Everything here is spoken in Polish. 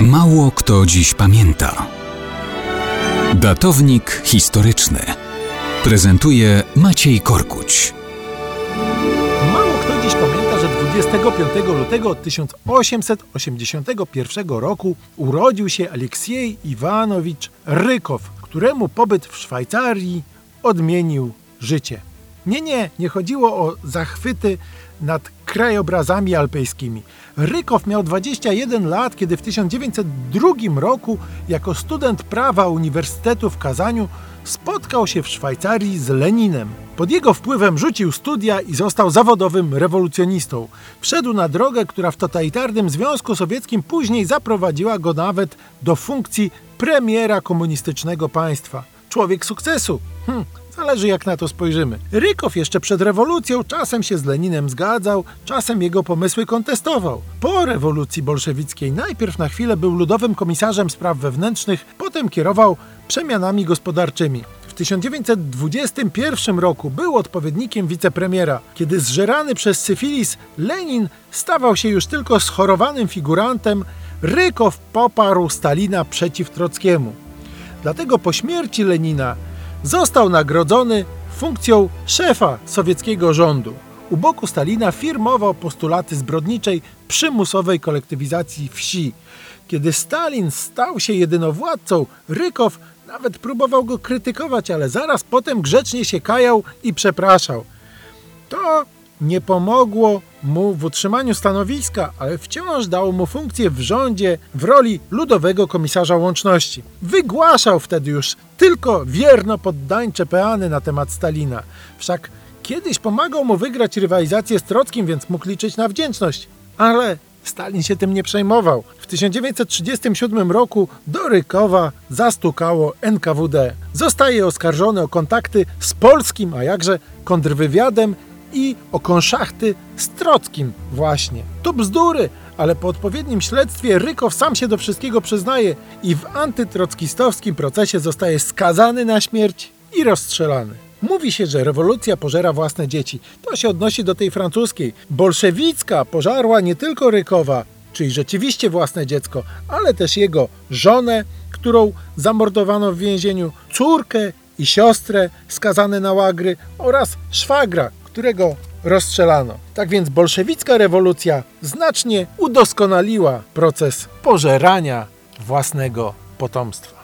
Mało kto dziś pamięta. Datownik historyczny prezentuje Maciej Korkuć. Mało kto dziś pamięta, że 25 lutego 1881 roku urodził się Aleksiej Iwanowicz Rykow, któremu pobyt w Szwajcarii odmienił życie. Nie, nie, nie chodziło o zachwyty nad krajobrazami alpejskimi. Rykow miał 21 lat, kiedy w 1902 roku jako student prawa Uniwersytetu w Kazaniu spotkał się w Szwajcarii z Leninem. Pod jego wpływem rzucił studia i został zawodowym rewolucjonistą. Wszedł na drogę, która w totalitarnym Związku Sowieckim później zaprowadziła go nawet do funkcji premiera komunistycznego państwa. Człowiek sukcesu. Hm, Zależy jak na to spojrzymy. Rykow jeszcze przed rewolucją czasem się z Leninem zgadzał, czasem jego pomysły kontestował. Po rewolucji bolszewickiej najpierw na chwilę był ludowym komisarzem spraw wewnętrznych, potem kierował przemianami gospodarczymi. W 1921 roku był odpowiednikiem wicepremiera. Kiedy zżerany przez syfilis Lenin stawał się już tylko schorowanym figurantem, Rykow poparł Stalina przeciw Trockiemu. Dlatego po śmierci Lenina został nagrodzony funkcją szefa sowieckiego rządu. U boku Stalina firmował postulaty zbrodniczej, przymusowej kolektywizacji wsi. Kiedy Stalin stał się jedynowładcą, Rykow nawet próbował go krytykować, ale zaraz potem grzecznie się kajał i przepraszał. To nie pomogło mu w utrzymaniu stanowiska, ale wciąż dało mu funkcję w rządzie w roli ludowego komisarza łączności. Wygłaszał wtedy już tylko wierno poddańcze peany na temat Stalina. Wszak kiedyś pomagał mu wygrać rywalizację z Trockim, więc mógł liczyć na wdzięczność. Ale Stalin się tym nie przejmował. W 1937 roku do Rykowa zastukało NKWD. Zostaje oskarżony o kontakty z polskim, a jakże kontrwywiadem i o konszachty z Trockim właśnie. To bzdury, ale po odpowiednim śledztwie Rykow sam się do wszystkiego przyznaje i w antytrockistowskim procesie zostaje skazany na śmierć i rozstrzelany. Mówi się, że rewolucja pożera własne dzieci. To się odnosi do tej francuskiej. Bolszewicka pożarła nie tylko Rykowa, czyli rzeczywiście własne dziecko, ale też jego żonę, którą zamordowano w więzieniu, córkę i siostrę skazane na łagry oraz szwagra, którego rozstrzelano. Tak więc bolszewicka rewolucja znacznie udoskonaliła proces pożerania własnego potomstwa.